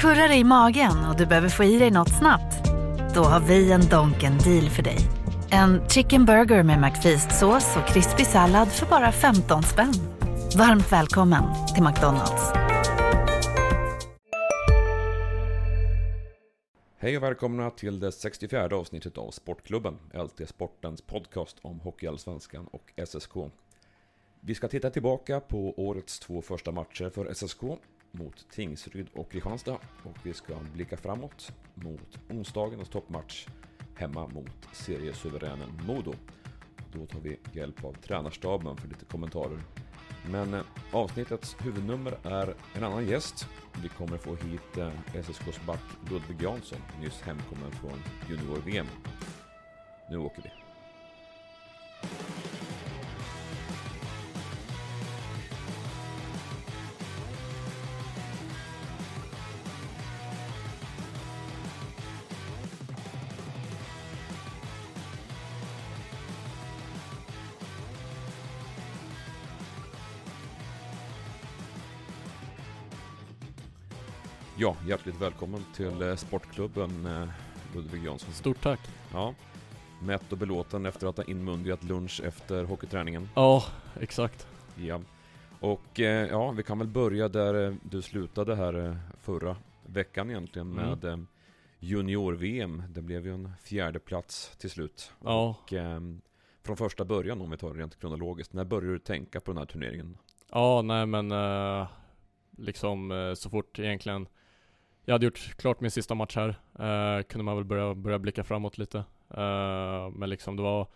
Kurrar i magen och du behöver få i dig något snabbt? Då har vi en Donken deal för dig. En chicken burger med McFeast-sås och krispig sallad för bara 15 spänn. Varmt välkommen till McDonalds. Hej och välkomna till det 64 avsnittet av Sportklubben, LT Sportens podcast om Hockeyallsvenskan och SSK. Vi ska titta tillbaka på årets två första matcher för SSK mot Tingsryd och Kristianstad och vi ska blicka framåt mot onsdagens toppmatch hemma mot seriesuveränen Modo. Då tar vi hjälp av tränarstaben för lite kommentarer. Men eh, avsnittets huvudnummer är en annan gäst. Vi kommer få hit eh, SSKs back Ludvig Jansson, nyss hemkommen från junior-VM. Nu åker vi. Ja, hjärtligt välkommen till eh, Sportklubben eh, Ludvig Jansson. Stort tack. Ja, mätt och belåten efter att ha inmundigat lunch efter hockeyträningen. Ja, exakt. Ja, och eh, ja, vi kan väl börja där du slutade här förra veckan egentligen Mm. med eh, junior-VM. Det blev ju en fjärde plats till slut. Ja. Och eh, från första början om vi tar det rent kronologiskt, när började du tänka på den här turneringen? Ja, nej men liksom så fort egentligen jag hade gjort klart min sista match här, eh, kunde man väl börja, börja blicka framåt lite. Eh, men liksom det var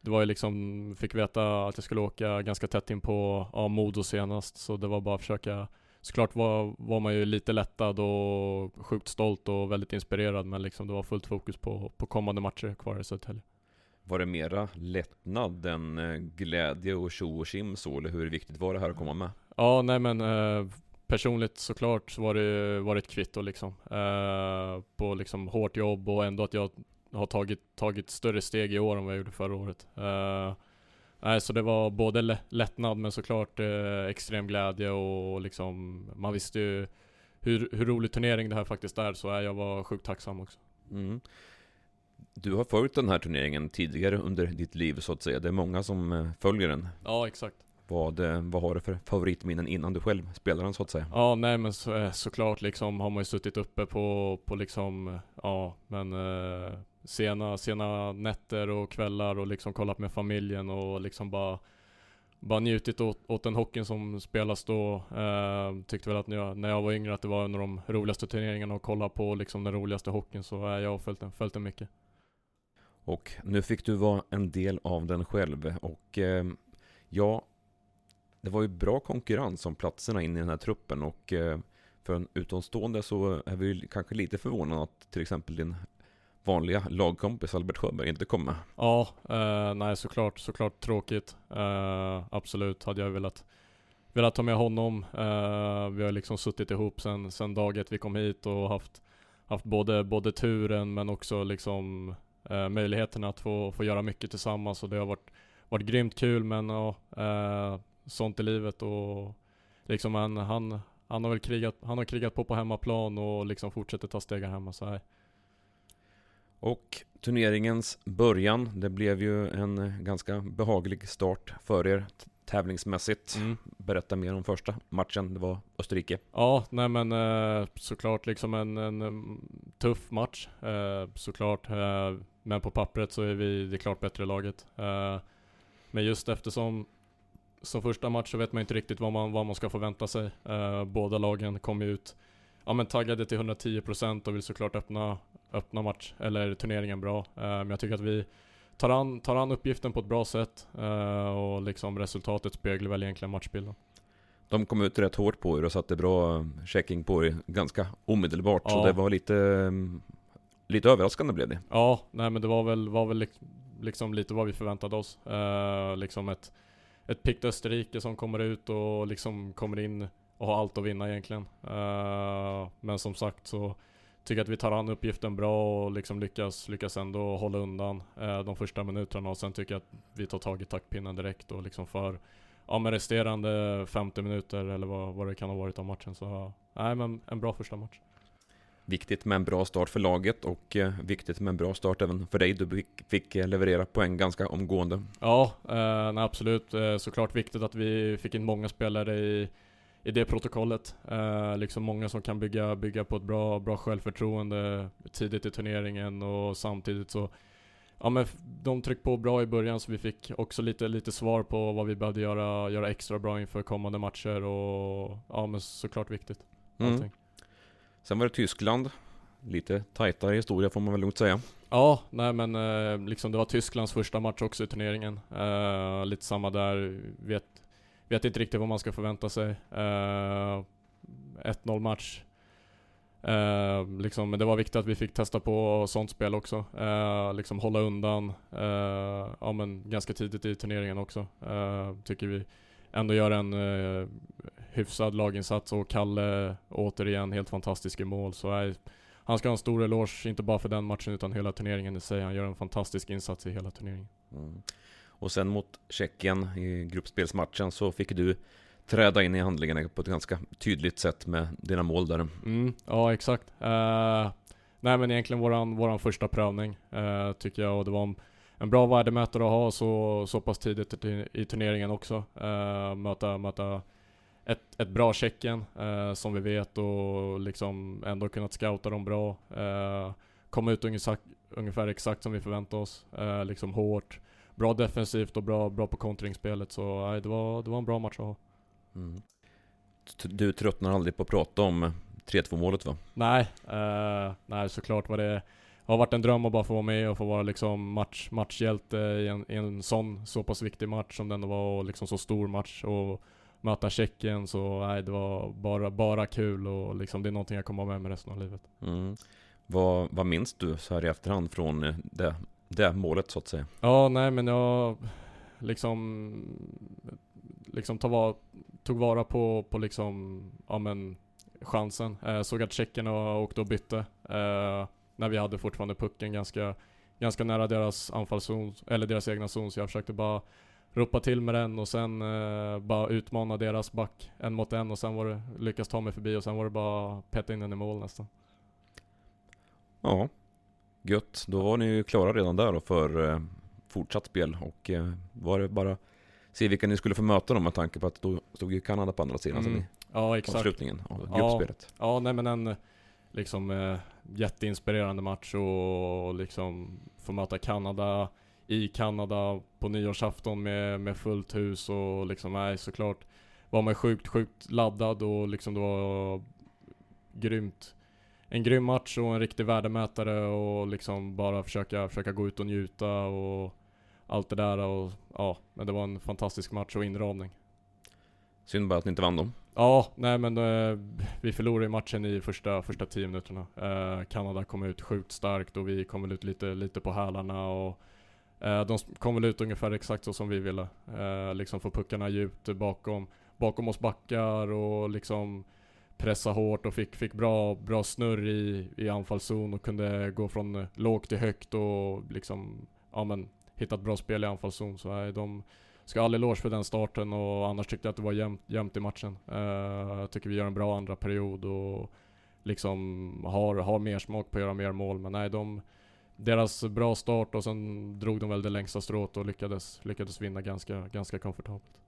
det var ju liksom, fick veta att jag skulle åka ganska tätt in på ja, Modo senast, så det var bara att försöka Såklart var, var man ju lite lättad och sjukt stolt och väldigt inspirerad men liksom det var fullt fokus på, på kommande matcher kvar i Södertälje. Var det mera lättnad än eh, glädje och tjo och tjim så, eller hur viktigt var det här att komma med? Ja, nej men eh, personligt såklart så var det, var det ett kvitto liksom. Eh, på liksom hårt jobb och ändå att jag har tagit, tagit större steg i år än vad jag gjorde förra året. Eh, nej, så det var både lä- lättnad men såklart eh, extrem glädje och liksom man visste ju hur, hur rolig turnering det här faktiskt är så jag var sjukt tacksam också. Mm. Du har följt den här turneringen tidigare under ditt liv så att säga. Det är många som eh, följer den. Ja, exakt. Vad, eh, vad har du för favoritminnen innan du själv spelar den så att säga? Ja, nej men så, eh, såklart liksom har man ju suttit uppe på, på liksom, eh, ja men eh, sena, sena nätter och kvällar och liksom kollat med familjen och liksom bara bara njutit åt, åt den hockeyn som spelas då. Eh, tyckte väl att när jag, när jag var yngre att det var en av de roligaste turneringarna att kolla på liksom den roligaste hockeyn så eh, jag har följt den, följt den mycket. Och nu fick du vara en del av den själv och eh, ja, det var ju bra konkurrens om platserna in i den här truppen och eh, för en utomstående så är vi kanske lite förvånade att till exempel din vanliga lagkompis Albert Sjöberg inte kom med. Ja, eh, nej såklart, såklart tråkigt. Eh, absolut hade jag velat, velat ta med honom. Eh, vi har liksom suttit ihop sen, sen dag ett vi kom hit och haft, haft både, både turen men också liksom eh, möjligheten att få, få göra mycket tillsammans och det har varit, varit grymt kul men ja, eh, sånt i livet och liksom han, han, han har väl krigat, han har krigat på på hemmaplan och liksom fortsätter ta steg hemma så här. Och turneringens början, det blev ju en ganska behaglig start för er tävlingsmässigt. Mm. Berätta mer om första matchen, det var Österrike. Ja, nej men eh, såklart liksom en, en, em, tuff match eh, såklart. Eh, men på pappret så är vi det klart bättre laget. Men just eftersom som första match så vet man inte riktigt vad man, vad man ska förvänta sig. Eh, båda lagen kom ut ja, men taggade till 110% och vill såklart öppna, öppna match, eller turneringen bra. Eh, men jag tycker att vi tar an, tar an uppgiften på ett bra sätt eh, och liksom resultatet speglar väl egentligen matchbilden. De kom ut rätt hårt på er och satte bra eh, checking på er ganska omedelbart. Så Ja. det var lite, eh, lite överraskande blev det. Ja, nej men det var väl, var väl lik- liksom lite vad vi förväntade oss. Eh, liksom ett, ett pickt Österrike som kommer ut och liksom kommer in och har allt att vinna egentligen. Uh, men som sagt så tycker jag att vi tar an uppgiften bra och liksom lyckas, lyckas ändå hålla undan uh, de första minuterna och sen tycker jag att vi tar tag i taktpinnen direkt och liksom för ja men resterande 50 minuter eller vad, vad det kan ha varit av matchen så nej men en bra första match. Viktigt med en bra start för laget och eh, viktigt med en bra start även för dig. Du fick, eh, leverera poäng ganska omgående. Ja, eh, absolut. Eh, såklart viktigt att vi fick in många spelare i, i det protokollet. Eh, liksom många som kan bygga, bygga på ett bra, bra självförtroende tidigt i turneringen och samtidigt så Ja men de tryckte på bra i början så vi fick också lite, lite svar på vad vi behövde göra, göra extra bra inför kommande matcher och ja men såklart viktigt. Mm. Sen var det Tyskland. Lite tajtare historia får man väl lugnt säga. Ja, nej men eh, liksom det var Tysklands första match också i turneringen. Eh, lite samma där, vet, vet inte riktigt vad man ska förvänta sig. Eh, 1-0 match. Eh, liksom, men det var viktigt att vi fick testa på sånt spel också. Eh, liksom hålla undan, eh, ja men ganska tidigt i turneringen också. Tycker vi ändå gör en hyfsad laginsats och Kalle återigen helt fantastisk i mål. Så eh, han ska ha en stor eloge, inte bara för den matchen utan hela turneringen i sig. Han gör en fantastisk insats i hela turneringen. Mm. Och sen mot Tjeckien i gruppspelsmatchen så fick du träda in i handlingarna på ett ganska tydligt sätt med dina mål där. Mm, ja, exakt. Uh, nej men egentligen våran, våran första prövning uh, tycker jag och det var en, en bra värdemätare att ha så, så pass tidigt i, i turneringen också. Uh, möta, möta ett, ett bra Tjeckien uh, som vi vet och liksom ändå kunnat scouta dem bra. Uh, komma ut ungefär, ungefär exakt som vi förväntade oss. Uh, liksom hårt, bra defensivt och bra, bra på kontringsspelet. Så det, var, det var en bra match att ha. Mm. Du tröttnar aldrig på att prata om 3-2 målet va? Nej, uh, nej såklart var det har varit en dröm att bara få vara med och få vara liksom match, matchhjälte i en, i en sån så pass viktig match som den var och liksom så stor match och möta Tjeckien så nej det var bara, bara kul och liksom det är någonting jag kommer ha med mig resten av livet. Mm. Vad, vad minns du så här i efterhand från det, det målet så att säga? Ja nej men jag liksom liksom ta var, tog vara på, på liksom, ja men chansen. Eh, såg att tjeckerna åkte och bytte. Eh, när vi hade fortfarande pucken ganska, ganska nära deras anfallszon, eller deras egna zon. Så jag försökte bara ropa till med den och sen eh, bara utmana deras back en mot en och sen var det, lyckas ta mig förbi och sen var det bara peta in den i mål nästan. Ja, gött. Då var ni ju klara redan där då för eh, fortsatt spel och eh, var det bara se vilka ni skulle få möta dem med tanke på att då stod ju Kanada på andra sidan mm. ja, exakt. avslutningen av gruppspelet. Ja, ja, nej men en liksom eh, jätteinspirerande match och liksom få möta Kanada i Kanada på nyårsafton med, med fullt hus och liksom, nej såklart var man sjukt, sjukt laddad och liksom det var grymt. En grym match och en riktig värdemätare och liksom bara försöka, försöka gå ut och njuta och allt det där och ja, men det var en fantastisk match och inramning. Synd bara att ni inte vann dem. Ja, nej men eh, vi förlorade matchen i första, första tio minuterna. Eh, Kanada kom ut sjukt starkt och vi kom väl ut lite, lite på hälarna och Eh, de kom väl ut ungefär exakt så som vi ville. Eh, liksom få puckarna djupt bakom, bakom oss backar och liksom pressa hårt och fick, fick bra, bra snurr i, i anfallszon och kunde gå från eh, lågt till högt och liksom, ja men hittat bra spel i anfallszon. Så nej, de ska ha all eloge för den starten och annars tyckte jag att det var jämnt, jämnt i matchen. Eh, jag tycker vi gör en bra andra period och liksom har, har mer smak på att göra mer mål. Men nej, de, deras bra start och sen drog de väl det längsta strået och lyckades, lyckades vinna ganska, ganska komfortabelt.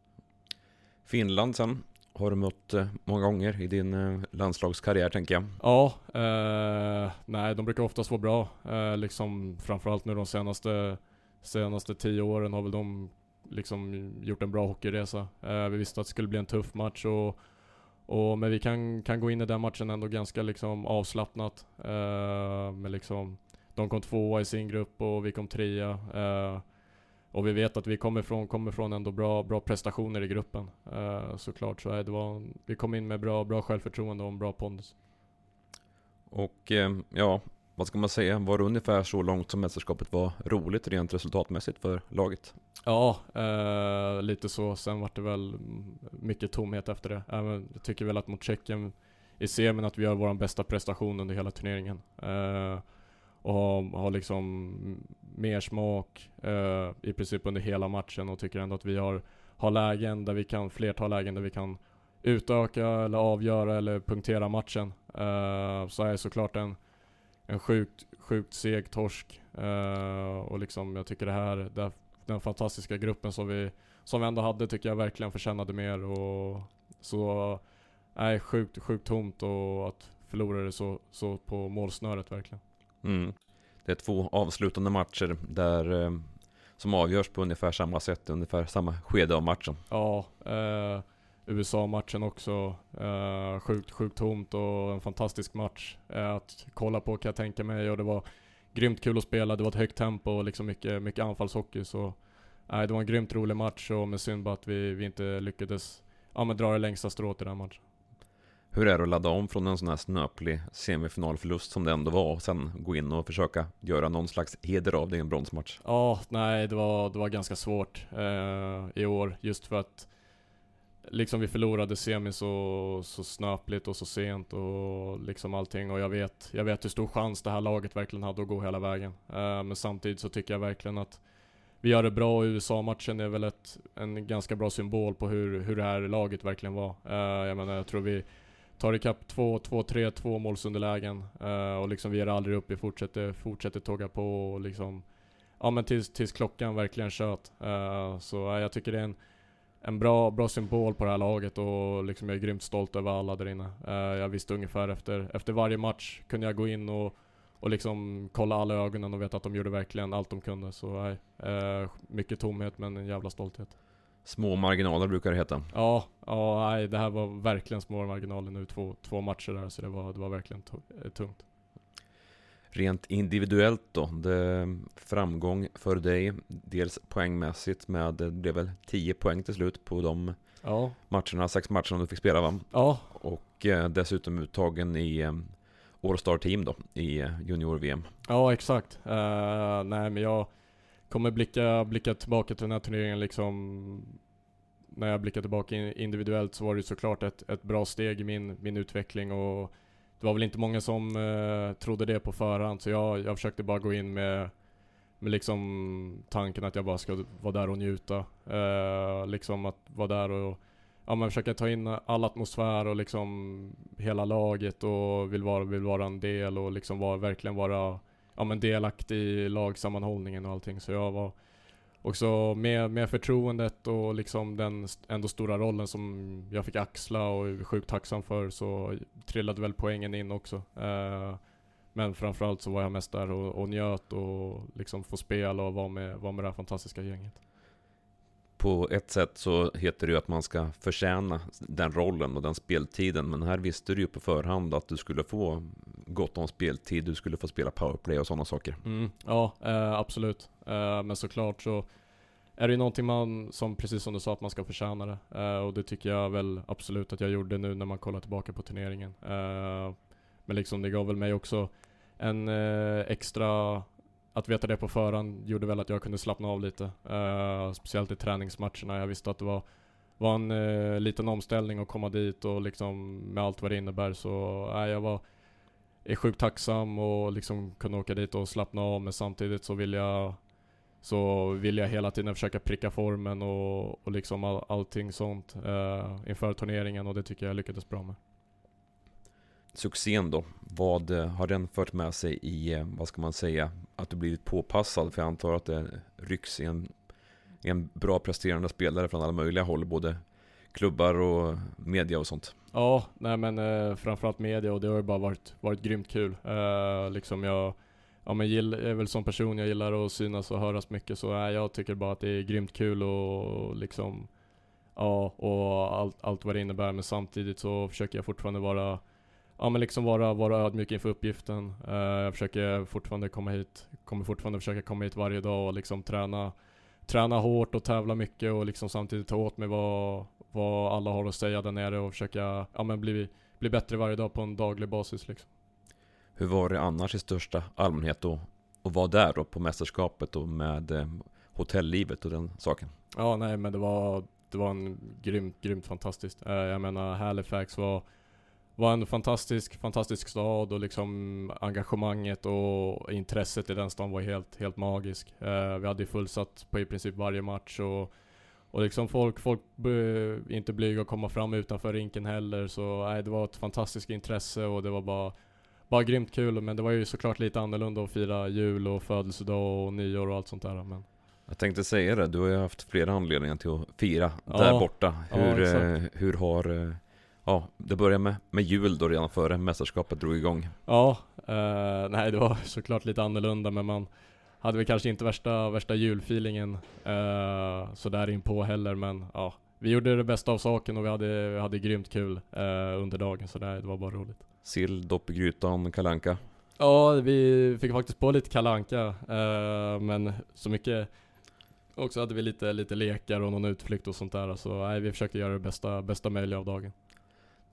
Finland sen har du mött eh, många gånger i din eh, landslagskarriär tänker jag. Ja, eh, nej de brukar oftast vara bra. Eh, liksom framförallt nu de senaste senaste tio åren har väl de liksom gjort en bra hockeyresa. Eh, vi visste att det skulle bli en tuff match och, och men vi kan, kan gå in i den matchen ändå ganska liksom avslappnat. Eh, med liksom, de kom tvåa i sin grupp och vi kom trea. Eh, och vi vet att vi kommer från, kommer från ändå bra, bra prestationer i gruppen. Eh, såklart så är det var, vi kom in med bra, bra självförtroende och en bra pondus. Och eh, ja, vad ska man säga, var det ungefär så långt som mästerskapet var roligt rent resultatmässigt för laget? Ja, eh, lite så. Sen var det väl mycket tomhet efter det. Eh, jag tycker väl att mot Tjeckien i semin att vi gör vår bästa prestation under hela turneringen. Eh, och har, har liksom mer smak eh, i princip under hela matchen och tycker ändå att vi har, har lägen där vi kan, flertal lägen där vi kan utöka eller avgöra eller punktera matchen. Eh, så är det såklart en, en sjukt, sjukt seg torsk. Eh, och liksom jag tycker det här, det, den fantastiska gruppen som vi, som vi ändå hade tycker jag verkligen förtjänade mer. Och så, nej, sjukt, sjukt tomt och att förlora det så, så på målsnöret verkligen. Mm. Det är två avslutande matcher där eh, som avgörs på ungefär samma sätt, ungefär samma skede av matchen. Ja, eh, USA-matchen också. Eh, sjukt, sjukt tomt och en fantastisk match eh, att kolla på kan jag tänka mig. Och det var grymt kul att spela, det var ett högt tempo och liksom mycket, mycket anfallshockey. Så nej, det var en grymt rolig match och med synd bara att vi, vi inte lyckades ja, men dra det längsta strået i den matchen. Hur är det att ladda om från en sån här snöplig semifinalförlust som det ändå var och sen gå in och försöka göra någon slags heder av det i en bronsmatch? Ja, nej det var, det var ganska svårt eh, i år just för att liksom vi förlorade semi så, så snöpligt och så sent och liksom allting och jag vet, jag vet hur stor chans det här laget verkligen hade att gå hela vägen. Eh, men samtidigt så tycker jag verkligen att vi gör det bra och USA-matchen är väl ett, en ganska bra symbol på hur, hur det här laget verkligen var. Eh, jag menar jag tror vi tar ikapp två, två, tre, två målsunderlägen uh, och liksom vi ger aldrig upp, vi fortsätter, fortsätter tåga på och liksom Ja men tills, tills klockan verkligen tjöt. Eh, så jag tycker det är en en bra, bra symbol på det här laget och liksom jag är grymt stolt över alla där inne. Uh, jag visste ungefär efter, efter varje match kunde jag gå in och, och liksom kolla alla ögonen och veta att de gjorde verkligen allt de kunde. Så nej, mycket tomhet men en jävla stolthet. Små marginaler brukar det heta. Ja, ja nej, det här var verkligen små marginaler nu, två, två matcher där, så det var, det var verkligen tungt. Rent individuellt då, det framgång för dig, dels poängmässigt med, det blev väl 10 poäng till slut på de ja. matcherna, sex matcherna du fick spela va? Ja. Och eh, dessutom uttagen i eh, All-Star Team då, i eh, junior-VM. Ja, exakt. Uh, nej men jag kommer blicka, blicka tillbaka till den här turneringen liksom när jag blickar tillbaka individuellt så var det såklart ett, ett bra steg i min, min utveckling och det var väl inte många som eh, trodde det på förhand, så jag, jag försökte bara gå in med, med liksom tanken att jag bara ska vara där och njuta. Eh, liksom att vara där och ja, men försöka ta in all atmosfär och liksom hela laget och vill vara, vill vara en del och liksom var, verkligen vara ja, men delaktig i lagsammanhållningen och allting. Så jag var också med, med förtroendet och liksom den ändå stora rollen som jag fick axla och är sjukt tacksam för så trillade väl poängen in också. Eh, men framförallt så var jag mest där och, och njöt och liksom få spela och vara med, vara med det här fantastiska gänget. På ett sätt så heter det ju att man ska förtjäna den rollen och den speltiden. Men här visste du ju på förhand att du skulle få gott om speltid, du skulle få spela powerplay och sådana saker. Mm, ja, eh, absolut. Eh, men såklart så är det ju någonting man, som precis som du sa, att man ska förtjäna det. Eh, och det tycker jag väl absolut att jag gjorde nu när man kollar tillbaka på turneringen. Eh, men liksom det gav väl mig också en eh, extra att veta det på förhand gjorde väl att jag kunde slappna av lite. Uh, speciellt i träningsmatcherna. Jag visste att det var, var en uh, liten omställning att komma dit och liksom med allt vad det innebär så uh, jag var är sjukt tacksam och liksom kunna åka dit och slappna av men samtidigt så vill jag så vill jag hela tiden försöka pricka formen och, och liksom all, allting sånt uh, inför turneringen och det tycker jag lyckades bra med. Succén då, vad eh, har den fört med sig i, eh, vad ska man säga, att du blivit påpassad? För jag antar att det rycks i en, i en bra presterande spelare från alla möjliga håll, både klubbar och media och sånt. Ja, nej men eh, framförallt media och det har ju bara varit, varit grymt kul. Eh, liksom jag, ja men gill, är väl som person, jag gillar att synas och höras mycket så eh, jag tycker bara att det är grymt kul och liksom, ja och allt, allt vad det innebär men samtidigt så försöker jag fortfarande vara ja men liksom vara, vara ödmjuk inför uppgiften. Uh, jag försöker fortfarande komma hit, kommer fortfarande försöka komma hit varje dag och liksom träna, träna hårt och tävla mycket och liksom samtidigt ta åt mig vad, vad alla har att säga där nere och försöka, ja men bli, bli bättre varje dag på en daglig basis liksom. Hur var det annars i största allmänhet då? Och vara där då på mästerskapet och med eh, hotelllivet och den saken? Ja nej men det var, det var en grymt, grymt fantastiskt. Uh, jag menar Halifax var var en fantastisk, fantastisk stad och liksom engagemanget och intresset i den staden var helt, helt magisk. Uh, vi hade fullsatt på i princip varje match och, och liksom folk, folk är inte blyga att komma fram utanför rinken heller. Så nej, det var ett fantastiskt intresse och det var bara, bara grymt kul. Men det var ju såklart lite annorlunda att fira jul och födelsedag och nyår och allt sånt där. Men Jag tänkte säga det, du har ju haft flera anledningar till att fira Ja, där borta. ja, Hur, eh, hur har... Ja, det började med, med jul då redan före mästerskapet drog igång. Ja, eh, nej det var såklart lite annorlunda men man hade väl kanske inte värsta, värsta julfeelingen eh, sådär in på heller men ja, vi gjorde det bästa av saken och vi hade, vi hade grymt kul eh, under dagen så där, det var bara roligt. Sill, dopp i grytan, kalanka. Ja, vi fick faktiskt på lite kalanka eh, men så mycket också hade vi lite, lite lekar och någon utflykt och sånt där så nej, vi försökte göra det bästa, bästa möjliga av dagen.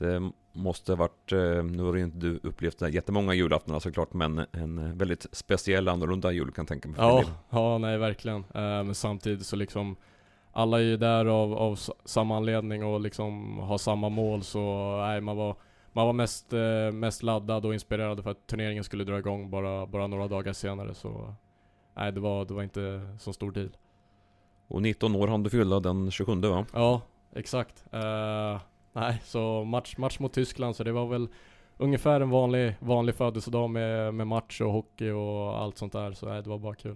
Det måste varit, eh, nu har ju inte du upplevt jättemånga julaftnar såklart, men en väldigt speciell, annorlunda jul kan jag tänka mig Ja, ja nej verkligen. Eh, men samtidigt så liksom alla är ju där av, av samma anledning och liksom har samma mål så nej, man var, man var mest, eh, mest laddad och inspirerad för att turneringen skulle dra igång bara, bara några dagar senare så nej, det var, det var inte så stor deal. Och 19 år hann du fylla den 27 va? Ja, exakt. Eh, nej, så match, match mot Tyskland så det var väl ungefär en vanlig, vanlig födelsedag med, med match och hockey och allt sånt där så nej, det var bara kul.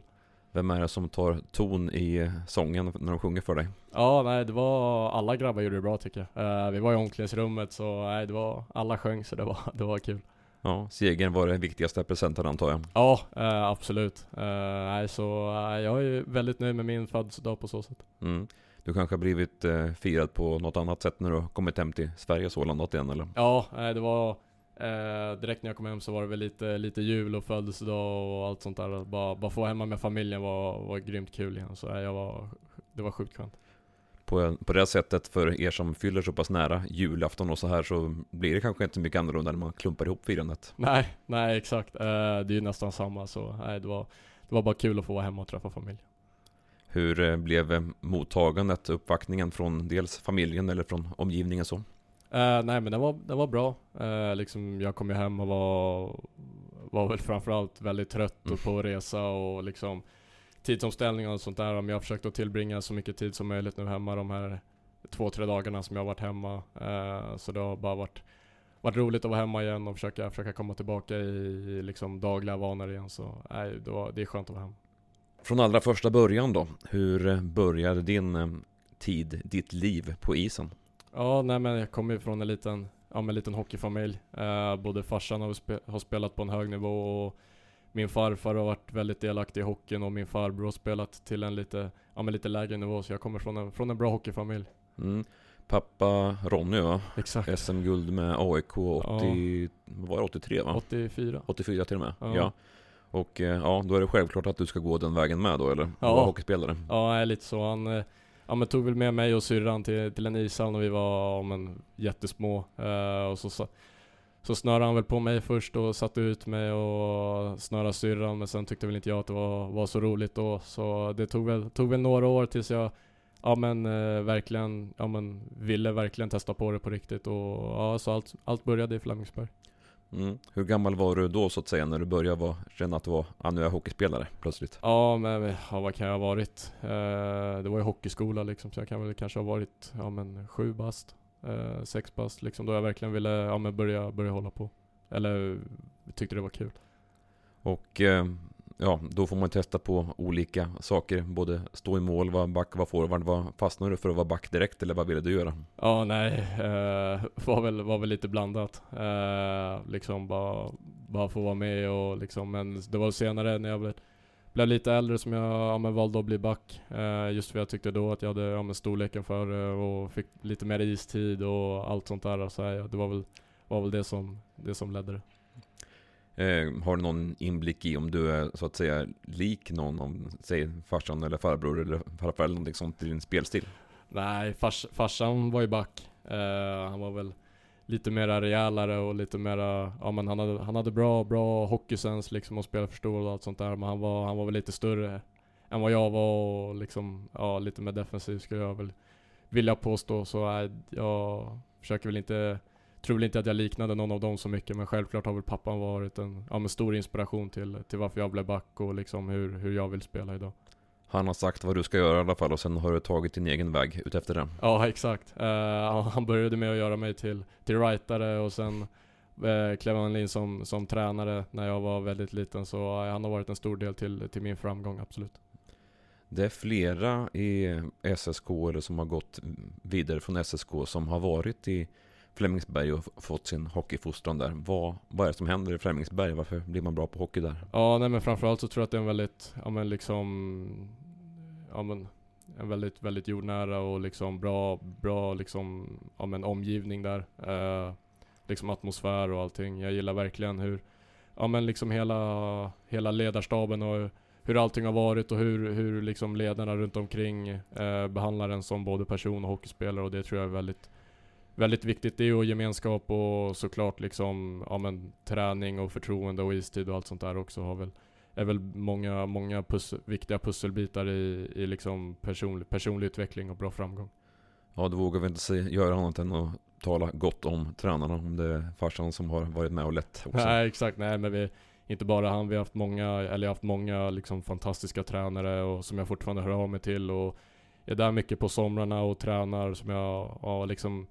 Vem är det som tar ton i sången när de sjunger för dig? Ja, nej det var, alla grabbar gjorde det bra tycker jag. Eh, vi var i omklädningsrummet så nej, det var, alla sjöng så det var, det var kul. Ja, segern var det viktigaste presenten antar jag. Ja, eh, absolut. Eh, nej, så eh, jag är väldigt nöjd med min födelsedag på så sätt. Mm. Du kanske har blivit eh, firad på något annat sätt när du har kommit hem till Sverige så landat igen eller? Ja, nej, det var eh, direkt när jag kom hem så var det väl lite, lite jul och födelsedag och allt sånt där. Bara, bara få vara hemma med familjen var, var grymt kul igen. Så nej, jag var, det var sjukt skönt. På, på det sättet för er som fyller så pass nära julafton och så här så blir det kanske inte mycket annorlunda när man klumpar ihop firandet. Nej, nej exakt. Eh, det är ju nästan samma så nej, det var, det var bara kul att få vara hemma och träffa familj. Hur eh, blev eh, mottagandet, uppvaktningen från dels familjen eller från omgivningen så? Eh, nej men den var, den var bra. Eh, liksom, jag kom ju hem och var, var väl framförallt väldigt trött Mm. och på resa och liksom tidsomställningar och sånt där. Men jag försökte att tillbringa så mycket tid som möjligt nu hemma de här två, tre dagarna som jag har varit hemma. Eh, så det har bara varit, varit roligt att vara hemma igen och försöka, försöka komma tillbaka i, i liksom dagliga vanor igen. Så nej, det, var, det är skönt att vara hemma. Från allra första början då, hur började din eh, tid, ditt liv på isen? Ja, nej men jag kommer ju från en liten, ja, en liten hockeyfamilj. Eh, både farsan har, spe, har spelat på en hög nivå och min farfar har varit väldigt delaktig i hockeyn och min farbror har spelat till en lite, ja, men lite lägre nivå. Så jag kommer från en, från en bra hockeyfamilj. Mm. Pappa Ronny va? Exakt. SM-guld med AIK 80, vad var det 83 va? 84. 84 till och med? Ja. Ja. Och eh, ja, då är det självklart att du ska gå den vägen med då eller? Ja. Vara hockeyspelare? Ja, lite så. Han eh, ja, men tog väl med mig och syrran till, till en ishall när vi var ja, men, jättesmå. Eh, och så, så, så snörade han väl på mig först och satte ut mig och snörade syrran. Men sen tyckte väl inte jag att det var, var så roligt då. Så det tog väl, tog väl några år tills jag ja, men, eh, verkligen ja, men, ville verkligen testa på det på riktigt. Och, ja, så allt, allt började i Flemingsberg. Mm. Hur gammal var du då så att säga när du började vara, känna att du var, ah, nu är jag hockeyspelare plötsligt? Ja, men ja, vad kan jag ha varit? Eh, det var ju hockeyskola liksom, så jag kan väl kanske ha varit ja, men, sju bast, eh, sex bast liksom, då jag verkligen ville ja, men börja, börja hålla på. Eller tyckte det var kul. Och eh, ja, då får man testa på olika saker. Både stå i mål, vara back, vara forward. Vad fastnade du för att vara back direkt eller vad ville du göra? Ja, nej, eh, var, väl, var väl lite blandat. Eh, liksom bara, bara få vara med och liksom, men det var senare när jag blev, blev lite äldre som jag ja, men valde att bli back. Eh, just för jag tyckte då att jag hade ja, men storleken för eh, och fick lite mer istid och allt sånt där. Så här, det var väl, var väl det, som, det som ledde det. Eh, har du någon inblick i om du är så att säga lik någon om, säg farsan eller farbror eller farfar eller någonting sånt i din spelstil? Nej, fars, farsan var ju back. Eh, han var väl lite mera rejälare och lite mera, ja men han hade, han hade bra, bra hockeysens liksom och spelförståelse och allt sånt där. Men han var, han var väl lite större än vad jag var och liksom, ja lite mer defensiv skulle jag väl vilja påstå. Så jag försöker väl inte, tror väl inte att jag liknade någon av dem så mycket. Men självklart har väl pappan varit en, ja stor inspiration till, till varför jag blev back och liksom hur, hur jag vill spela idag. Han har sagt vad du ska göra i alla fall och sen har du tagit din egen väg utefter det. Ja, exakt. Uh, han började med att göra mig till, till writare och sen uh, klev han in som, som tränare när jag var väldigt liten. Så uh, han har varit en stor del till, till min framgång, absolut. Det är flera i SSK eller som har gått vidare från SSK som har varit i Flemingsberg och fått sin hockeyfostran där. Vad, vad är det som händer i Flemingsberg? Varför blir man bra på hockey där? Ja, nej men framförallt så tror jag att det är en väldigt, ja men liksom, ja men en väldigt, väldigt jordnära och liksom bra, bra liksom, ja men omgivning där. Eh, liksom atmosfär och allting. Jag gillar verkligen hur, ja men liksom hela, hela ledarstaben och hur allting har varit och hur, hur liksom ledarna runt omkring eh, behandlar en som både person och hockeyspelare och det tror jag är väldigt väldigt viktigt. Det är ju gemenskap och såklart liksom, ja men träning och förtroende och istid och allt sånt där också har väl, är väl många, många pussel, viktiga pusselbitar i, i liksom personlig, personlig utveckling och bra framgång. Ja, då vågar vi inte se, göra annat än att tala gott om tränarna, om det är farsan som har varit med och lett också. Nej, exakt. Nej, men vi, inte bara han, vi har haft många, eller jag har haft många liksom fantastiska tränare och som jag fortfarande hör av mig till och är där mycket på somrarna och tränar som jag, ja liksom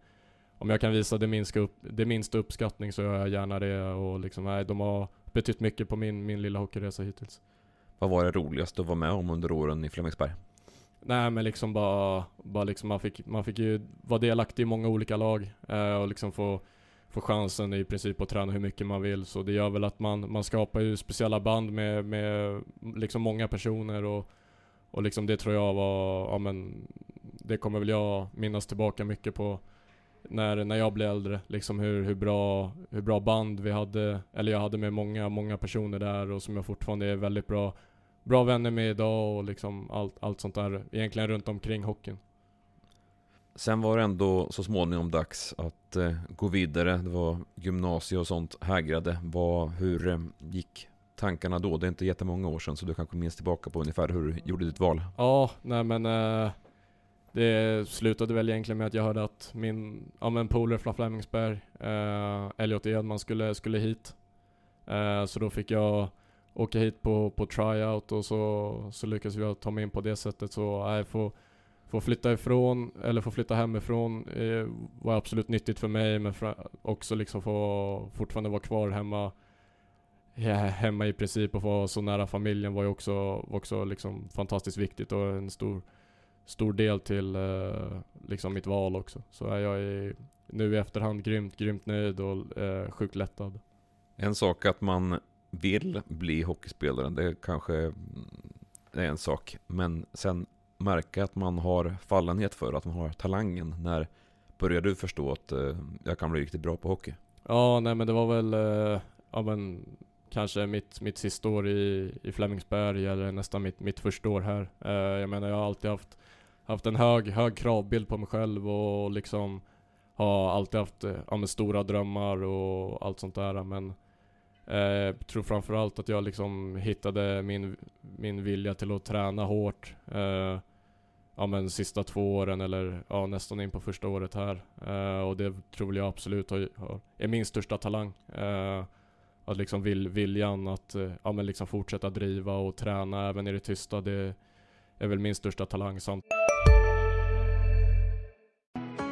om jag kan visa det minsta, upp, det minsta uppskattning så gör jag gärna det och liksom, nej, de har betytt mycket på min, min lilla hockeyresa hittills. Vad var det roligaste att vara med om under åren i Flemingsberg? Nej men liksom bara, bara liksom man fick, man fick ju vara delaktig i många olika lag eh, och liksom få, få chansen i princip att träna hur mycket man vill. Så det gör väl att man, man skapar ju speciella band med, med liksom många personer och, och liksom det tror jag var, ja men det kommer väl jag minnas tillbaka mycket på när, när jag blev äldre. Liksom hur, hur, bra, hur bra band vi hade, eller jag hade med många, många personer där och som jag fortfarande är väldigt bra, bra vänner med idag och liksom allt, allt sånt där egentligen runt omkring hockeyn. Sen var det ändå så småningom dags att eh, gå vidare. Det var gymnasie och sånt hägrade. Vad, hur eh, gick tankarna då? Det är inte jättemånga år sedan så du kanske minns tillbaka på ungefär hur du gjorde ditt val? Ja, nej men eh, det slutade väl egentligen med att jag hörde att min, ja men polare från Flemingsberg, eh, Elliot Edman skulle, skulle hit. Eh, så då fick jag åka hit på, på tryout och så, så lyckades jag ta mig in på det sättet. Så jag får, få flytta ifrån, eller få flytta hemifrån eh, var absolut nyttigt för mig men för, också liksom få fortfarande vara kvar hemma hemma i princip och få vara så nära familjen var ju också, var också liksom fantastiskt viktigt och en stor stor del till eh, liksom mitt val också. Så jag är nu i efterhand grymt, grymt nöjd och eh, sjukt lättad. En sak att man vill bli hockeyspelare, det kanske är en sak. Men sen märka att man har fallenhet för, att man har talangen. När började du förstå att eh, jag kan bli riktigt bra på hockey? Ja, nej men det var väl, eh, ja men kanske mitt, mitt sista år i, i Flemingsberg eller nästan mitt, mitt första år här. Eh, jag menar jag har alltid haft haft en hög, hög kravbild på mig själv och liksom har alltid haft eh, ja, med stora drömmar och allt sånt där. Men eh, tror framförallt att jag liksom hittade min, min vilja till att träna hårt eh, ja men sista två åren eller ja nästan in på första året här. Eh, och det tror jag absolut har, har, är min största talang. Eh, att liksom vill, viljan att eh, ja men liksom fortsätta driva och träna även i det tysta det är väl min största talang samt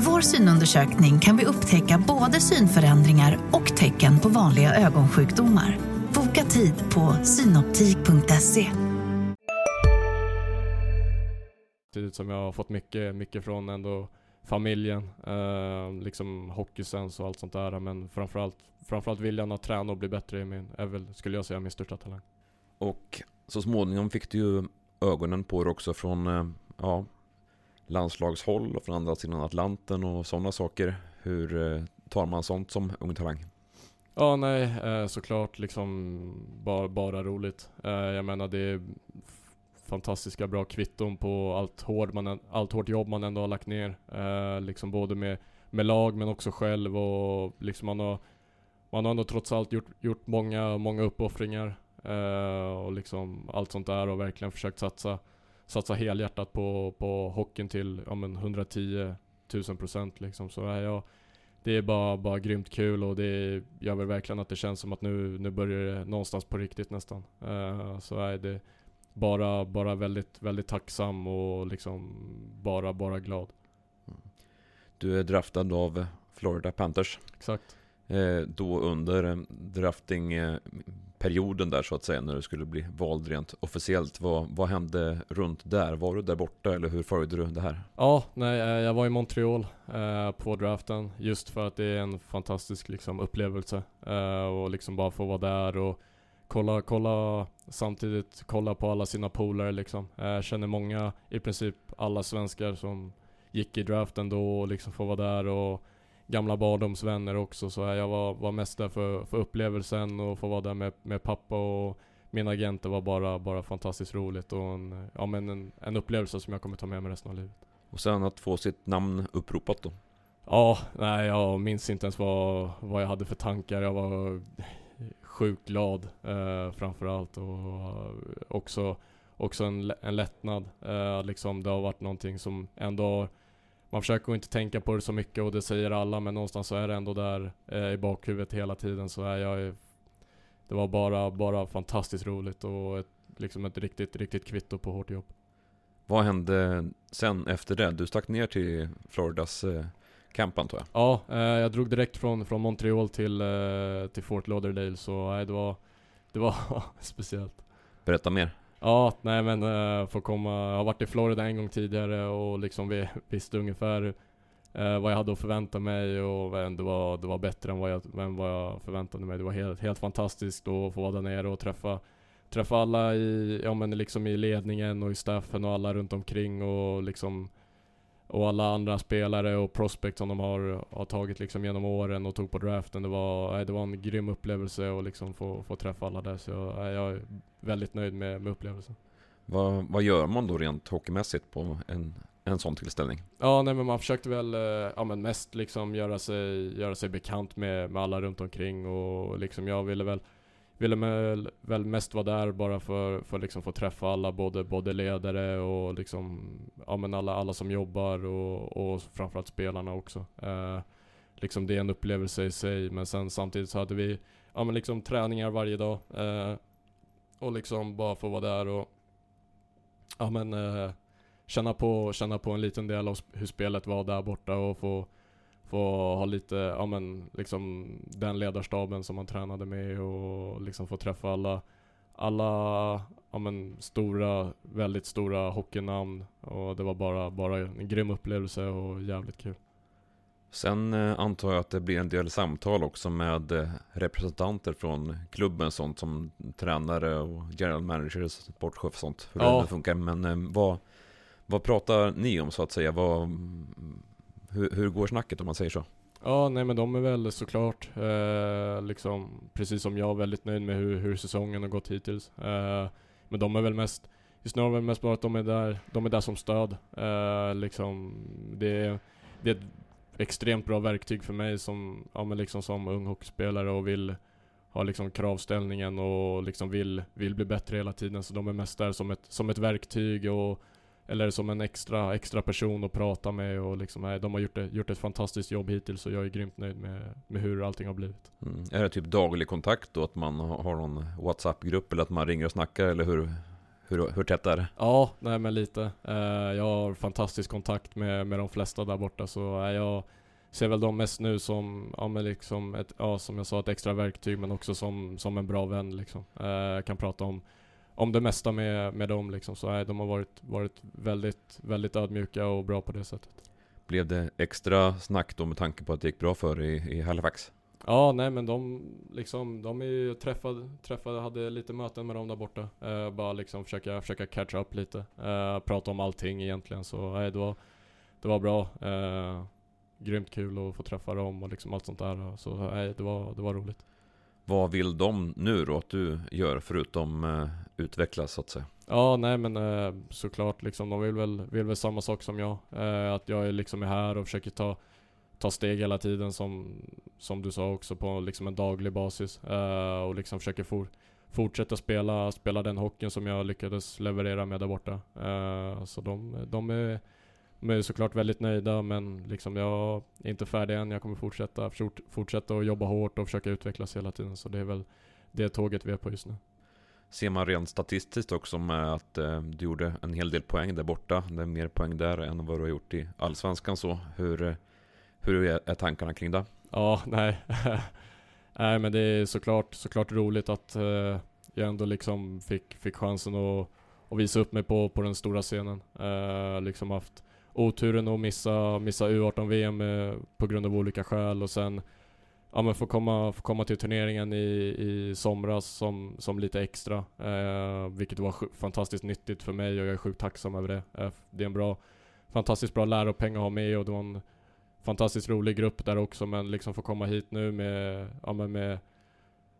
Med vår synundersökning kan vi upptäcka både synförändringar och tecken på vanliga ögonsjukdomar. Boka tid på synoptik.se. Samtidigt som jag har fått mycket, mycket från ändå familjen, eh, liksom hockeysens och allt sånt där. Men framförallt, framförallt viljan att träna och bli bättre är, min, är väl, skulle jag säga, min största talang. Och så småningom fick du ju ögonen på det också från, eh, ja, landslagshåll och från andra sidan Atlanten och sådana saker. Hur eh, tar man sånt som ung talang? Ja, nej, eh, såklart liksom bara, bara roligt. Eh, jag menar det är fantastiska bra kvitton på allt, hård man, allt hårt jobb man ändå har lagt ner. Liksom både med, med lag men också själv och liksom man har man har ändå trots allt gjort, gjort många, många uppoffringar eh, och liksom allt sånt där och verkligen försökt satsa, satsa helhjärtat på, på hockeyn till ja, men 110 000 procent liksom. Så är jag, det är bara, bara grymt kul och det gör väl verkligen att det känns som att nu, nu börjar det någonstans på riktigt nästan. Uh, så är det bara, bara väldigt, väldigt tacksam och liksom bara, bara glad. Du är draftad av Florida Panthers. Exakt. Eh, då under eh, perioden där så att säga, när du skulle bli vald rent officiellt. Vad, vad hände runt där? Var du där borta eller hur följde du det här? Ja, nej, eh, jag var i Montreal eh, på draften just för att det är en fantastisk liksom, upplevelse. Eh, och liksom bara få vara där och kolla, kolla samtidigt kolla på alla sina polare liksom. Eh, jag känner många, i princip alla svenskar som gick i draften då och liksom få vara där och gamla barndomsvänner också så jag var, var mest där för, för upplevelsen och få vara där med, med pappa och min agent. Det var bara, bara fantastiskt roligt och en, ja, men en, en upplevelse som jag kommer ta med mig resten av livet. Och sen att få sitt namn uppropat då? Ja, nej jag minns inte ens vad, vad jag hade för tankar. Jag var sjukt glad eh, framförallt och också, också en, en lättnad. Eh, liksom det har varit någonting som ändå man försöker inte tänka på det så mycket och det säger alla men någonstans så är det ändå där eh, i bakhuvudet hela tiden så är jag Det var bara, bara fantastiskt roligt och ett, liksom ett riktigt, riktigt kvitto på hårt jobb. Vad hände sen efter det? Du stack ner till Floridas eh, camp antar jag? Ja, eh, jag drog direkt från, från Montreal till, eh, till Fort Lauderdale så nej, det var, det var speciellt. Berätta mer. Ja, nej men eh, uh, får komma, jag har varit i Florida en gång tidigare och liksom vi visste ungefär uh, vad jag hade att förvänta mig och det var, det var bättre än vad, jag, än vad jag förväntade mig. Det var helt, helt fantastiskt att få vara där nere och träffa träffa alla i, ja men liksom i ledningen och i staffen och alla runt omkring och liksom och alla andra spelare och prospects som de har, har tagit liksom genom åren och tog på draften. Det var, det var en grym upplevelse att liksom få, få träffa alla där. Så jag, jag är väldigt nöjd med, med upplevelsen. Vad, vad gör man då rent hockeymässigt på en, en sån tillställning? Ja, nej men man försökte väl, eh, ja men mest liksom göra sig, göra sig bekant med, med alla runt omkring och liksom jag ville väl ville väl, mest vara där bara för, för liksom få träffa alla, både, både ledare och liksom, ja men alla, alla som jobbar och, och framförallt spelarna också. Eh, liksom det är en upplevelse i sig, men sen samtidigt så hade vi, ja men liksom träningar varje dag. Eh, och liksom bara få vara där och, ja men eh, känna på, känna på en liten del av hur spelet var där borta och få få ha lite, ja men liksom den ledarstaben som man tränade med och liksom få träffa alla, alla, ja men stora, väldigt stora hockeynamn och det var bara, bara en grym upplevelse och jävligt kul. Sen eh, antar jag att det blir en del samtal också med eh, representanter från klubben, sånt som tränare och general managers, sportchef och sånt, hur ja. det funkar. Men eh, vad, vad pratar ni om så att säga? Vad, hur, hur går snacket om man säger så? Ja, nej men de är väl såklart, eh, liksom, precis som jag, väldigt nöjd med hur, hur säsongen har gått hittills. Eh, men de är väl mest, just nu är väl mest bara att de är där, de är där som stöd. Eh, liksom, det, det är ett extremt bra verktyg för mig som, ja men liksom som ung hockeyspelare och vill ha liksom kravställningen och liksom vill, vill bli bättre hela tiden. Så de är mest där som ett, som ett verktyg och eller som en extra, extra person att prata med och liksom, nej, de har gjort, det, gjort ett fantastiskt jobb hittills och jag är grymt nöjd med, med hur allting har blivit. Mm. Är det typ daglig kontakt då? Att man har någon WhatsApp-grupp eller att man ringer och snackar eller hur, hur, hur tätt är det? Ja, nej men lite. Uh, jag har fantastisk kontakt med, med de flesta där borta så uh, jag ser väl dem mest nu som, ja men liksom ett, ja som jag sa, ett extra verktyg men också som, som en bra vän liksom. Uh, jag kan prata om om det mesta med, med dem liksom. Så nej, de har varit, varit väldigt, väldigt ödmjuka och bra på det sättet. Blev det extra snack då med tanke på att det gick bra för i, i Halifax? Ja, nej men de liksom, de är ju träffade, träffade, hade lite möten med dem där borta. Uh, bara liksom försöka, försöka catch up lite. Uh, prata om allting egentligen. Så nej, det var, det var bra. Uh, grymt kul att få träffa dem och liksom allt sånt där. Så nej, det var, det var roligt. Vad vill de nu då att du gör förutom eh, utvecklas så att säga? Ja, nej men eh, såklart liksom. De vill väl, vill väl samma sak som jag. Eh, att jag är liksom är här och försöker ta, ta steg hela tiden som, som du sa också på liksom en daglig basis. och liksom försöker for, fortsätta spela, spela den hockeyn som jag lyckades leverera med där borta. så de, de är de är såklart väldigt nöjda men liksom jag är inte färdig än. Jag kommer fortsätta, fortsätta att jobba hårt och försöka utvecklas hela tiden. Så det är väl det tåget vi är på just nu. Ser man rent statistiskt också med att eh, du gjorde en hel del poäng där borta. Det är mer poäng där än vad du har gjort i Allsvenskan så. Hur, hur är tankarna kring det? Ja, nej. nej men det är såklart, såklart roligt att eh, jag ändå liksom fick, fick chansen att, att visa upp mig på, på den stora scenen. Eh, liksom haft oturen att missa, missa U18-VM eh, på grund av olika skäl och sen ja, men få, komma, få komma till turneringen i, i somras som, som lite extra. Eh, vilket var fantastiskt nyttigt för mig och jag är sjukt tacksam över det. Eh, det är en bra, fantastiskt bra läropeng att ha med och det var en fantastiskt rolig grupp där också men liksom få komma hit nu med, ja, men med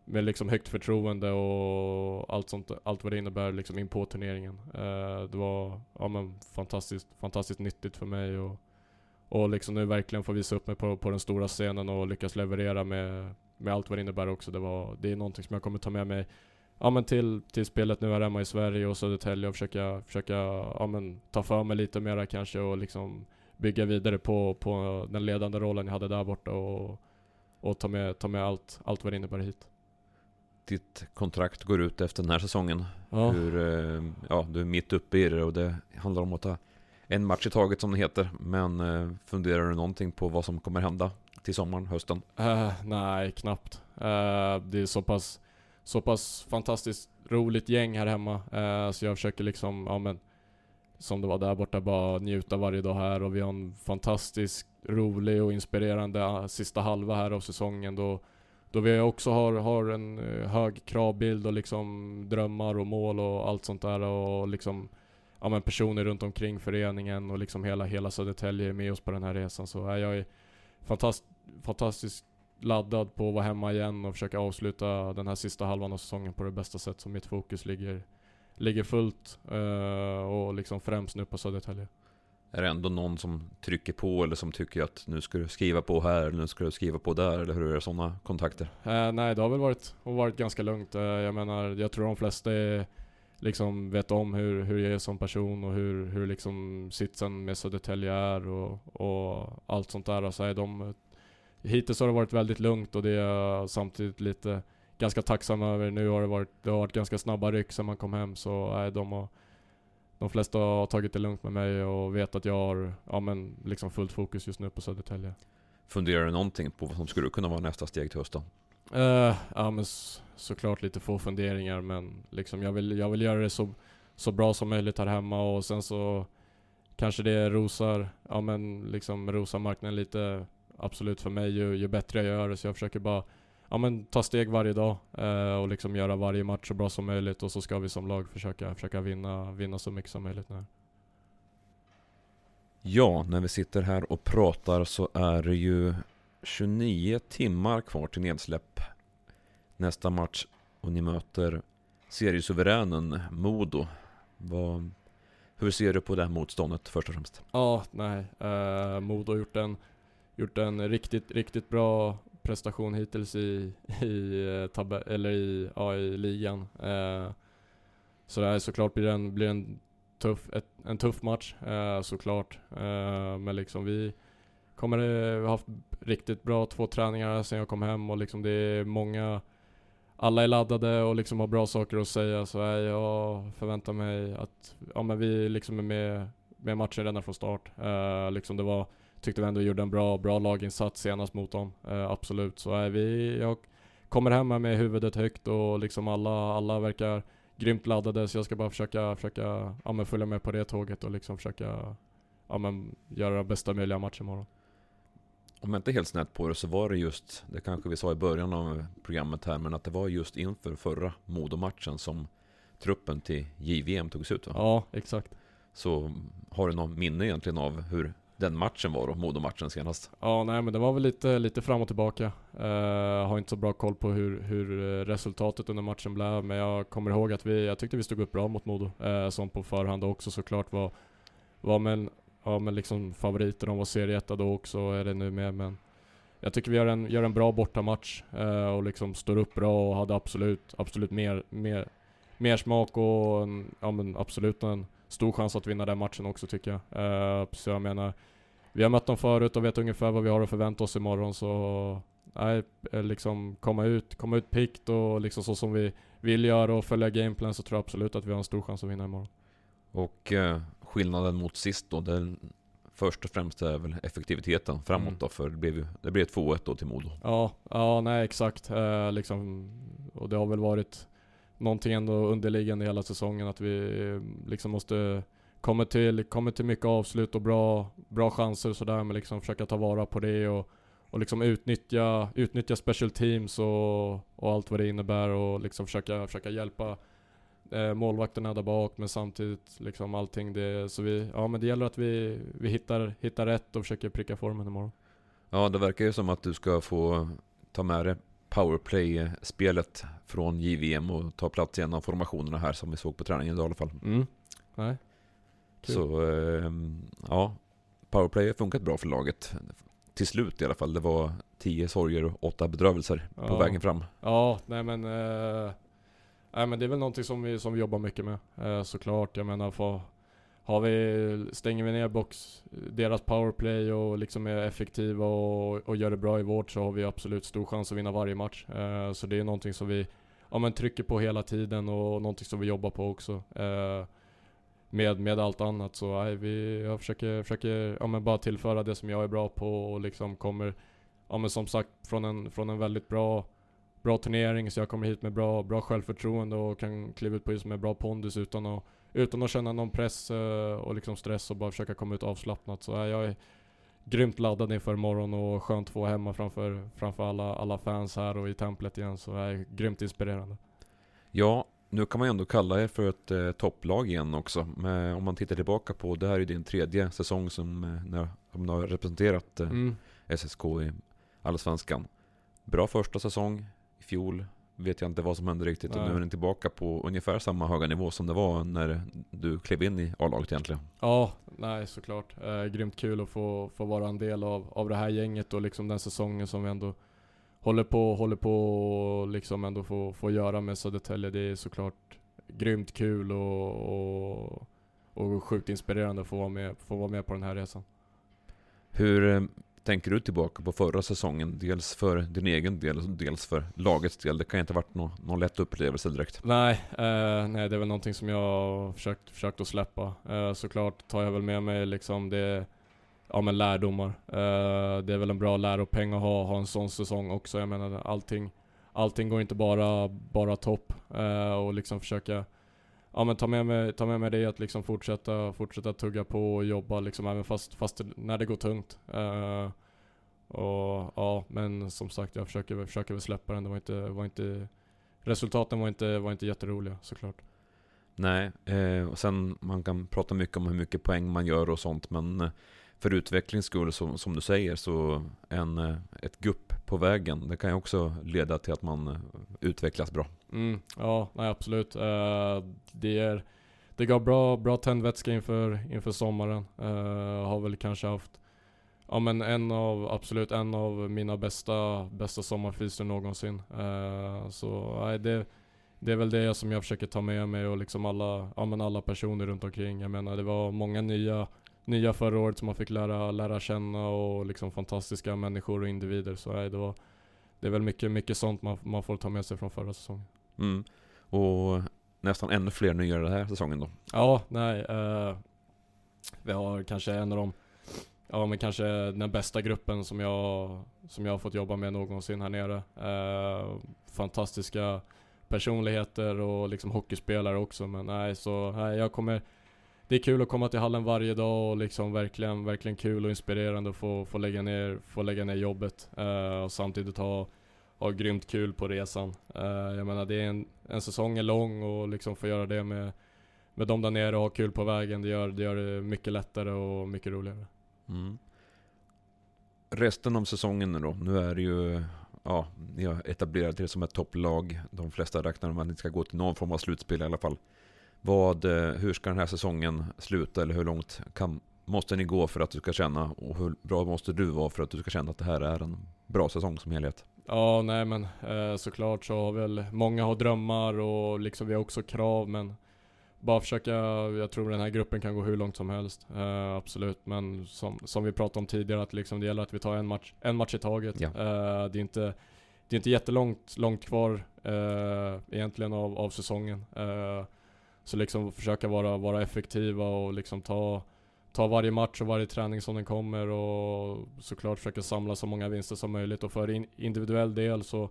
med liksom högt förtroende och allt sånt, allt vad det innebär liksom in på turneringen. Eh, det var ja, men fantastiskt, fantastiskt nyttigt för mig och, och liksom nu verkligen få visa upp mig på, på den stora scenen och lyckas leverera med, med allt vad det innebär också. Det, var, det är någonting som jag kommer ta med mig ja, men till, till spelet nu här hemma i Sverige och Södertälje och försöka, försöka ja, men ta för mig lite mera kanske och liksom bygga vidare på, på den ledande rollen jag hade där borta och, och ta med, ta med allt, allt vad det innebär hit ditt kontrakt går ut efter den här säsongen. Ja. Hur, eh, ja, du är mitt uppe i det och det handlar om att ta en match i taget som det heter. Men eh, funderar du någonting på vad som kommer hända till sommaren, hösten? Uh, nej, knappt. Uh, det är så pass, så pass fantastiskt roligt gäng här hemma. Uh, så jag försöker liksom, ja men som det var där borta, bara njuta varje dag här och vi har en fantastiskt rolig och inspirerande sista halva här av säsongen då då vi också har, har en eh, hög kravbild och liksom drömmar och mål och allt sånt där och liksom ja, men personer runt omkring föreningen och liksom hela, hela Södertälje är med oss på den här resan. Så är jag är fantast, fantastiskt laddad på att vara hemma igen och försöka avsluta den här sista halvan av säsongen på det bästa sätt. Så mitt fokus ligger, ligger fullt uh, och liksom främst nu på Södertälje. Är det ändå någon som trycker på eller som tycker att nu ska du skriva på här eller nu ska du skriva på där eller hur är det sådana kontakter? Eh, nej, det har väl varit, varit ganska lugnt. Eh, jag menar, jag tror de flesta är, liksom vet om hur, hur jag är som person och hur, hur liksom sitsen med Södertälje är och, och allt sånt där. Alltså, de, hittills har det varit väldigt lugnt och det är jag samtidigt lite ganska tacksam över. Nu har det varit, det har varit ganska snabba ryck sen man kom hem så är de har de flesta har tagit det lugnt med mig och vet att jag har ja, men liksom fullt fokus just nu på Södertälje. Funderar du någonting på vad som skulle kunna vara nästa steg till hösten? Uh, ja men såklart lite få funderingar men liksom jag vill, jag vill göra det så, så bra som möjligt här hemma och sen så kanske det rosar, ja men liksom rosar marknaden lite absolut för mig ju, ju bättre jag gör det så jag försöker bara ja, men ta steg varje dag eh, och liksom göra varje match så bra som möjligt och så ska vi som lag försöka, försöka vinna, vinna så mycket som möjligt nu. Ja, när vi sitter här och pratar så är det ju 29 timmar kvar till nedsläpp. Nästa match och ni möter seriesuveränen Modo. Vad, hur ser du på det här motståndet först och främst? Ja, nej. Eh, Modo har gjort en, gjort en riktigt, riktigt bra prestation hittills i, i, eh, eller i, ja, i ligan. Eh, så det är såklart blir en, blir en, tuff, ett, en tuff match eh, såklart. Eh, men liksom vi kommer eh, vi haft riktigt bra två träningar sen jag kom hem och liksom det är många alla är laddade och liksom har bra saker att säga så eh, jag förväntar mig att ja, men vi liksom är med, med matchen redan från start. Eh, liksom det var tyckte vi ändå gjorde en bra, bra laginsats senast mot dem. Eh, absolut. Så är vi, jag kommer hem här med huvudet högt och liksom alla, alla verkar grymt laddade så jag ska bara försöka, försöka ja, men följa med på det tåget och liksom försöka ja, men göra bästa möjliga match imorgon. Om jag inte helt snett på det så var det just, det kanske vi sa i början av programmet här, men att det var just inför förra Modo-matchen som truppen till JVM togs ut va? Ja, exakt. Så har du någon minne egentligen av hur den matchen var då, Modo-matchen senast. Ja, nej men det var väl lite, lite fram och tillbaka. Uh, har inte så bra koll på hur, hur eh, resultatet under matchen blev, men jag kommer ihåg att vi, jag tyckte vi stod upp bra mot Modo. Uh, som på förhand också såklart var, var men, ja, men liksom favoriter. De var serieetta då också, är det nu med. Men jag tycker vi gör en, gör en bra bortamatch uh, och liksom står upp bra och hade absolut, absolut mer, mer, mer smak och en, ja, men absolut en stor chans att vinna den matchen också tycker jag. Uh, så jag menar, vi har mött dem förut och vet ungefär vad vi har att förvänta oss imorgon så nej, eh, liksom komma ut, komma ut pikt och liksom så som vi vill göra och följa gameplan så tror jag absolut att vi har en stor chans att vinna imorgon. Och eh, skillnaden mot sist då, den först och främst är väl effektiviteten framåt mm. då, för det blev ju det blev 2-1 då till Modo. Ja, ja nej exakt. Eh, liksom, och det har väl varit någonting ändå underliggande hela säsongen att vi eh, liksom måste komma till, komma till mycket avslut och bra, bra chanser och sådär men liksom försöka ta vara på det och, och liksom utnyttja, utnyttja special teams och, och allt vad det innebär och liksom försöka, försöka hjälpa eh, målvakterna där bak men samtidigt liksom allting det, så vi, ja men det gäller att vi, vi hittar, hittar rätt och försöker pricka formen imorgon. Ja det verkar ju som att du ska få ta med dig powerplay-spelet från JVM och ta plats i en av formationerna här som vi såg på träningen idag i alla fall. Mm. Nej. Kul. Så eh, ja, powerplay har funkat bra för laget. Till slut i alla fall. Det var tio sorger och åtta bedrövelser ja. på vägen fram. Ja, nej men eh, Nej men det är väl någonting som vi, som vi jobbar mycket med eh, såklart. Jag menar för, har vi, stänger vi ner box, deras powerplay och liksom är effektiva och, och gör det bra i vårt så har vi absolut stor chans att vinna varje match. Eh, så det är någonting som vi ja, men trycker på hela tiden och någonting som vi jobbar på också. Eh, med, med allt annat så nej, vi, jag försöker, försöker ja, men bara tillföra det som jag är bra på och liksom kommer, ja men som sagt från en, från en väldigt bra bra turnering så jag kommer hit med bra, bra självförtroende och kan kliva ut på is med bra pondus utan att, utan att känna någon press uh, och liksom stress och bara försöka komma ut avslappnat. Så jag är grymt laddad inför imorgon och skönt att få hemma framför, framför alla, alla fans här och i templet igen. Så jag är grymt inspirerande. Ja, nu kan man ju ändå kalla er för ett eh, topplag igen också. Men om man tittar tillbaka på, det här är din tredje säsong som eh, ni har representerat eh, mm. SSK i Allsvenskan. Bra första säsong, i fjol vet jag inte vad som hände riktigt. Nej. Och nu är den tillbaka på ungefär samma höga nivå som det var när du klev in i A-laget egentligen. Ja, nej såklart. Eh, grymt kul att få, få vara en del av, av det här gänget och liksom den säsongen som vi ändå håller på, håller på och liksom ändå få, få göra med Södertälje. Det är såklart grymt kul och, och, och sjukt inspirerande att få vara, med, få vara med på den här resan. Hur eh, tänker du tillbaka på förra säsongen? Dels för din egen del dels för lagets del. Det kan inte ha varit någon, någon lätt upplevelse direkt. Nej, eh, nej, det är väl någonting som jag har försökt, försökt att släppa. Eh, såklart tar jag väl med mig liksom det, ja men lärdomar. Eh, det är väl en bra läropeng att ha, ha en sån säsong också. Jag menar allting, allting går inte bara, bara topp. Eh, och liksom försöka ja men ta med mig, ta med mig det att liksom fortsätta, fortsätta tugga på och jobba liksom även fast, fast när det går tungt. Uh, och ja, men som sagt jag försöker, försöker väl släppa den. Det var inte, var inte, resultaten var inte, var inte jätteroliga såklart. Nej, eh, och sen man kan prata mycket om hur mycket poäng man gör och sånt men eh, för utvecklings skull, så, som du säger, så en, eh, ett gupp på vägen, det kan ju också leda till att man utvecklas bra. Mm, ja, nej, absolut. Uh, det, är, det gav bra, bra tändvätska inför, inför sommaren. Uh, har väl kanske haft Ja men en av, absolut en av mina bästa, bästa sommarfyser någonsin. Uh, så nej, det, det är väl det som jag försöker ta med mig och liksom alla, ja men alla personer runt omkring. Jag menar det var många nya, nya förra året som man fick lära, lära känna och liksom fantastiska människor och individer. Så nej, det var, det är väl mycket, mycket sånt man, man får ta med sig från förra säsongen. Mm. Och nästan ännu fler nya den här säsongen då? Ja, nej. Uh, vi har kanske en av de, ja men kanske den bästa gruppen som jag, som jag har fått jobba med någonsin här nere. Uh, fantastiska personligheter och liksom hockeyspelare också men nej så, nej jag kommer det är kul att komma till hallen varje dag och liksom verkligen, verkligen kul och inspirerande att få, få, lägga, ner, få lägga ner jobbet uh, och samtidigt ha ha grymt kul på resan. Uh, jag menar det är en, en säsong är lång och liksom få göra det med, med dem där nere och ha kul på vägen, det gör, det gör det mycket lättare och mycket roligare. Mm. Resten av säsongen nu då, nu är det ju, ja, ni har etablerat er som ett topplag. De flesta räknar med att ni ska gå till någon form av slutspel i alla fall. Vad, eh, hur ska den här säsongen sluta eller hur långt kan, måste ni gå för att du ska känna och hur bra måste du vara för att du ska känna att det här är en bra säsong som helhet? Ja, nej men eh, såklart så har väl många har drömmar och liksom vi har också krav men bara försöka, jag tror den här gruppen kan gå hur långt som helst. Eh, absolut, men som, som vi pratade om tidigare att liksom det gäller att vi tar en match, en match i taget. Ja. Eh, det är inte det är inte jättelångt långt kvar eh, egentligen av, av säsongen. Eh, så liksom försöka vara, vara effektiva och liksom ta, ta varje match och varje träning som den kommer och såklart försöka samla så många vinster som möjligt. Och för in, individuell del så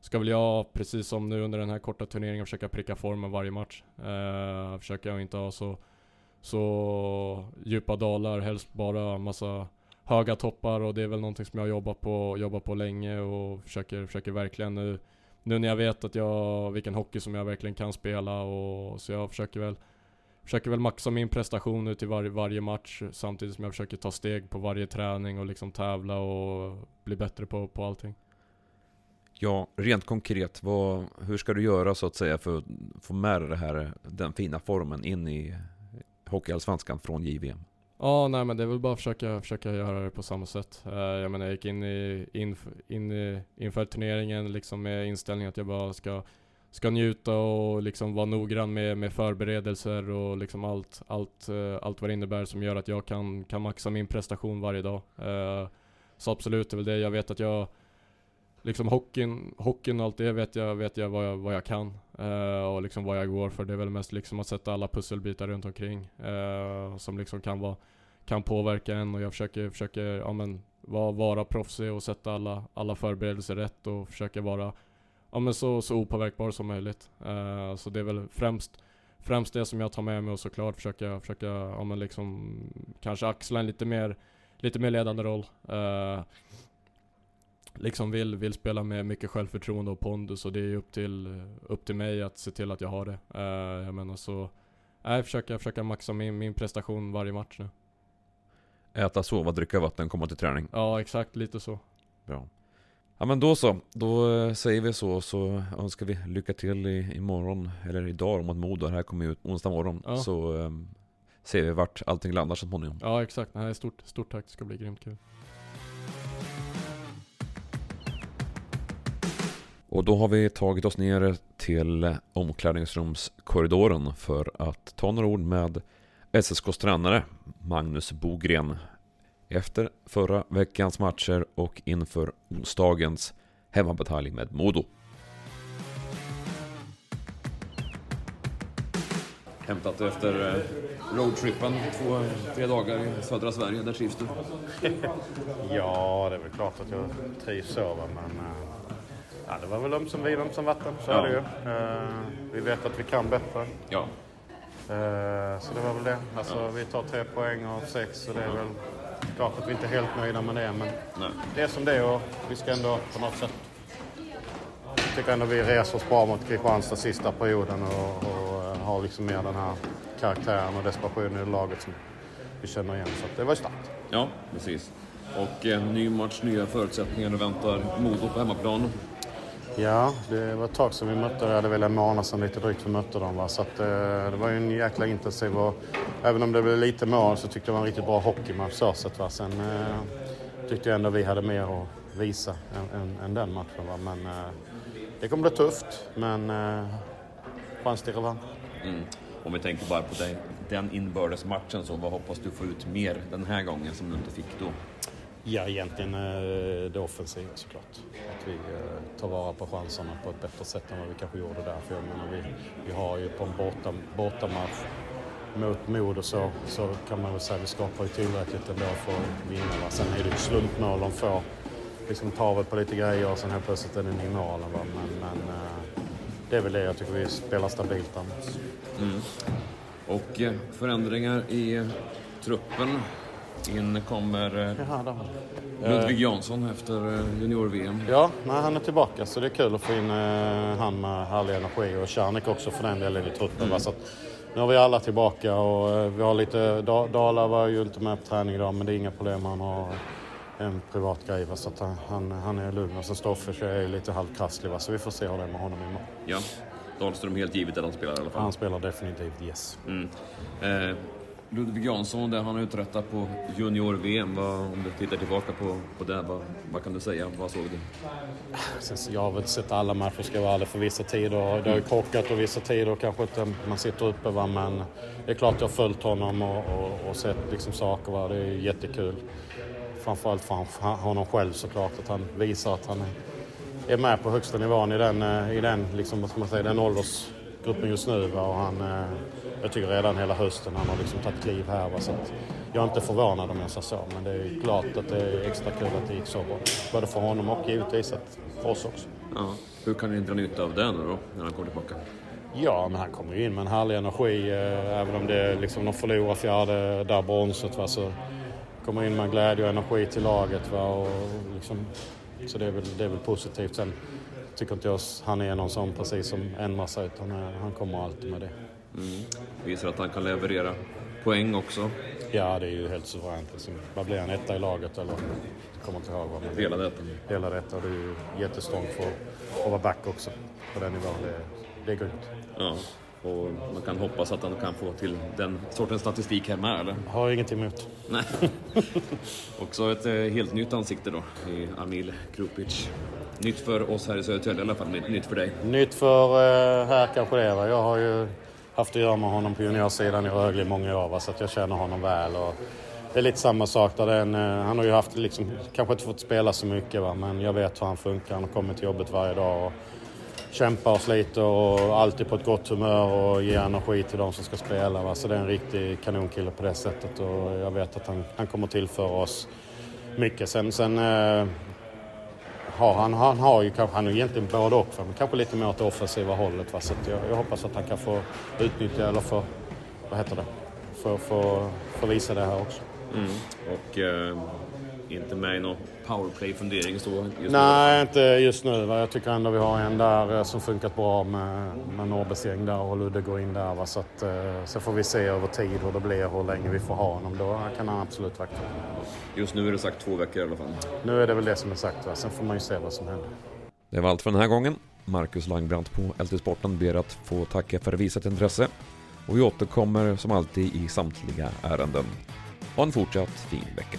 ska väl jag, precis som nu under den här korta turneringen, försöka pricka formen varje match. Eh, försöka inte ha så, så djupa dalar, helst bara massa höga toppar och det är väl någonting som jag jobbat på, jobbat på länge och försöker, försöker verkligen nu nu när jag vet att jag, vilken hockey som jag verkligen kan spela och så jag försöker väl Försöker väl maxa min prestation nu till var, varje match samtidigt som jag försöker ta steg på varje träning och liksom tävla och bli bättre på, på allting. Ja, rent konkret, vad, hur ska du göra så att säga för att få med det här, den fina formen in i Hockeyallsvenskan från JVM? Ja, nej men det är väl bara att försöka, försöka göra det på samma sätt. Uh, jag menar jag gick in, i, in, in i, inför turneringen liksom med inställningen att jag bara ska, ska njuta och liksom vara noggrann med, med förberedelser och liksom allt, allt, eh, allt vad det innebär som gör att jag kan, kan maxa min prestation varje dag. Eh, så absolut, det är väl det. Jag vet att jag liksom hockeyn, hockeyn och allt det vet jag, vet jag vad jag, vad jag kan. eh, och liksom vad jag går för. Det är väl mest liksom att sätta alla pusselbitar runt omkring. eh, som liksom kan vara, kan påverka en och jag försöker, försöker ja, men, vara, vara proffsig och sätta alla, alla förberedelser rätt och försöka vara ja, men så, så opåverkbar som möjligt. Uh, så det är väl främst, främst det som jag tar med mig och såklart försöka, försöka ja, men liksom, kanske axla en lite mer, lite mer ledande roll. Uh, liksom vill, vill spela med mycket självförtroende och pondus och det är upp till, upp till mig att se till att jag har det. Uh, jag menar så, nej, försöka, försöka maxa min, min prestation varje match nu. Äta, sova, dricka vatten, komma till träning. Ja, exakt lite så. Bra. Ja men då så, då eh, säger vi så så önskar vi lycka till i, imorgon, eller idag mot Modo. Det här kommer ut onsdag morgon. Ja. Så um, ser vi vart allting landar så småningom. Ja, exakt. Nej, stort, stort tack. Det ska bli grymt kul. Och då har vi tagit oss ner till omklädningsrumskorridoren för att ta några ord med SSKs tränare Magnus Bogren efter förra veckans matcher och inför onsdagens hemmabatalj med Modo. Hämtat efter eh, roadtrippen, två, tre dagar i södra Sverige. Där trivs du? Ja, det är väl klart att jag trivs så. Men eh, ja, det var väl ömsom vid, ömsom vatten. Så Ja. är det ju. Eh, Vi vet att vi kan bättre. Ja. Så det var väl det. Alltså, Vi tar tre poäng av sex så det är väl klart att vi inte är helt nöjda med det. Men Nej. det är som det är och vi ska ändå på något sätt... Jag tycker ändå vi reser oss bra mot Kristianstad sista perioden och, och eh, har liksom mer den här karaktären och desperationen i laget som vi känner igen. Så att det var ju starkt. Ja, precis. Och eh, ny match, nya förutsättningar. Du väntar Modo på hemmaplan. Ja, det var ett tag sedan vi mötte det. Det är väl en månad sedan lite drygt vi mötte dem. Va? Så att, eh, det var ju en jäkla intensiv och även om det blev lite mål så tyckte jag det var en riktigt bra hockeymatch så sett. Va? Sen eh, tyckte jag ändå vi hade mer att visa än, än, än den matchen. Va? Men eh, det kommer bli tufft, men eh, chans till revansch. Mm. Om vi tänker bara på dig, den inbördes matchen så vad hoppas du få ut mer den här gången som du inte fick då? Ja, egentligen eh, det offensiva såklart. Att vi eh, tar vara på chanserna på ett bättre sätt än vad vi kanske gjorde där. För jag menar, vi, vi har ju på en borta, bortamatch mot Modo så, så kan man väl säga att vi skapar ju tillräckligt ändå för att vinna. Va? Sen är det ju slumpmål de får. Liksom tar väl på lite grejer och sen helt plötsligt är det i målen. Va? Men, men eh, det är väl det jag tycker vi spelar stabilt annars. Mm. Och förändringar i truppen. In kommer eh, Jaha. Ludvig Jansson efter eh, junior-VM. Ja, nej, han är tillbaka så det är kul att få in eh, han med härlig energi och Czarnik också för den delen i truppen. va, Så att nu har vi alla tillbaka och eh, vi har lite, Dala var ju inte med på träning idag men det är inga problem. Han har en privat grej va? så att han, han är lugn. Och så Stoffers är lite halvkrasslig va? så vi får se hur det är med honom imorgon. Ja, Dahlström helt givet att han spelar i alla fall? Han spelar definitivt, yes. Mm. Eh, Ludvig Jansson, det han uträttat på junior-VM, om du tittar tillbaka på, på det, vad, vad kan du säga? Vad såg du? Alltså, jag har väl inte sett alla matcher ska jag vara ärlig för vissa tider. Det har ju krockat och vissa tider kanske inte man sitter uppe va? men det är klart jag har följt honom och, och, och sett liksom saker. Va? Det är jättekul. Framförallt för honom själv såklart, att han visar att han är med på högsta nivån i den, eh, i den, liksom, vad ska man säga, den åldersgruppen just nu. Va? Och han, eh, jag tycker redan hela hösten han har liksom tagit kliv här. Va? Så jag är inte förvånad om jag säger så, men det är klart att det är extra kul att det gick så bra. Både för honom och givetvis för oss också. Ja. Hur kan ni dra nytta av det nu då, när han kommer tillbaka? Ja, men han kommer ju in med en härlig energi. Eh, även om det liksom, de förlorar fjärde där bronset va, så kommer in med glädje och energi till laget. Va, och liksom, så det är, väl, det är väl positivt. Sen tycker inte jag han är någon sån precis som ändrar sig utan han kommer alltid med det. Mm. Visar att han kan leverera poäng också. Ja, det är ju helt suveränt. Liksom. Vad blir han, etta i laget eller? Jag kommer inte ihåg. Vad hela detta? Hela detta. Det är ju jättestrångt för att vara back också på den nivån. Det, det är grymt. Ja. Och man kan hoppas att han kan få till den sortens statistik hemma, eller? Har inget emot. Nej. Också ett eh, helt nytt ansikte då i Amil Krupic. Nytt för oss här i Södertälje i alla fall, nytt för dig. Nytt för eh, här kanske det. Va? Jag har ju haft att göra med honom på juniorsidan i Rögle i många år, va? så att jag känner honom väl. Och det är lite samma sak där. en, eh, han har ju haft, liksom, kanske inte fått spela så mycket, va? men jag vet hur han funkar. Han har kommit till jobbet varje dag. Och, kämpar och sliter och alltid på ett gott humör och ger energi till de som ska spela. Va? Så det är en riktig kanonkille på det sättet och jag vet att han, han kommer tillföra oss mycket. Sen, sen eh, har han, han har ju kanske, han är egentligen både och, men kanske lite mer åt det offensiva hållet. Va? Så jag, jag, hoppas att han kan få utnyttja, eller få, vad heter det, få, få, få visa det här också. Mm. Och eh, inte med i någon powerplay-fundering just Nej, inte just nu. Va? Jag tycker ändå vi har en där eh, som funkat bra med, med Norrbes gäng där och Ludde går in där. Va? Så, att, eh, så får vi se över tid hur det blir, hur länge vi får ha honom. Då kan han absolut vara kvar. Just nu är det sagt två veckor i alla fall. Nu är det väl det som är sagt. Va? Sen får man ju se vad som händer. Det var allt för den här gången. Marcus Langbrandt på LT Sporten ber att få tacka för visat intresse. Och vi återkommer som alltid i samtliga ärenden. Ha en fortsatt fin vecka.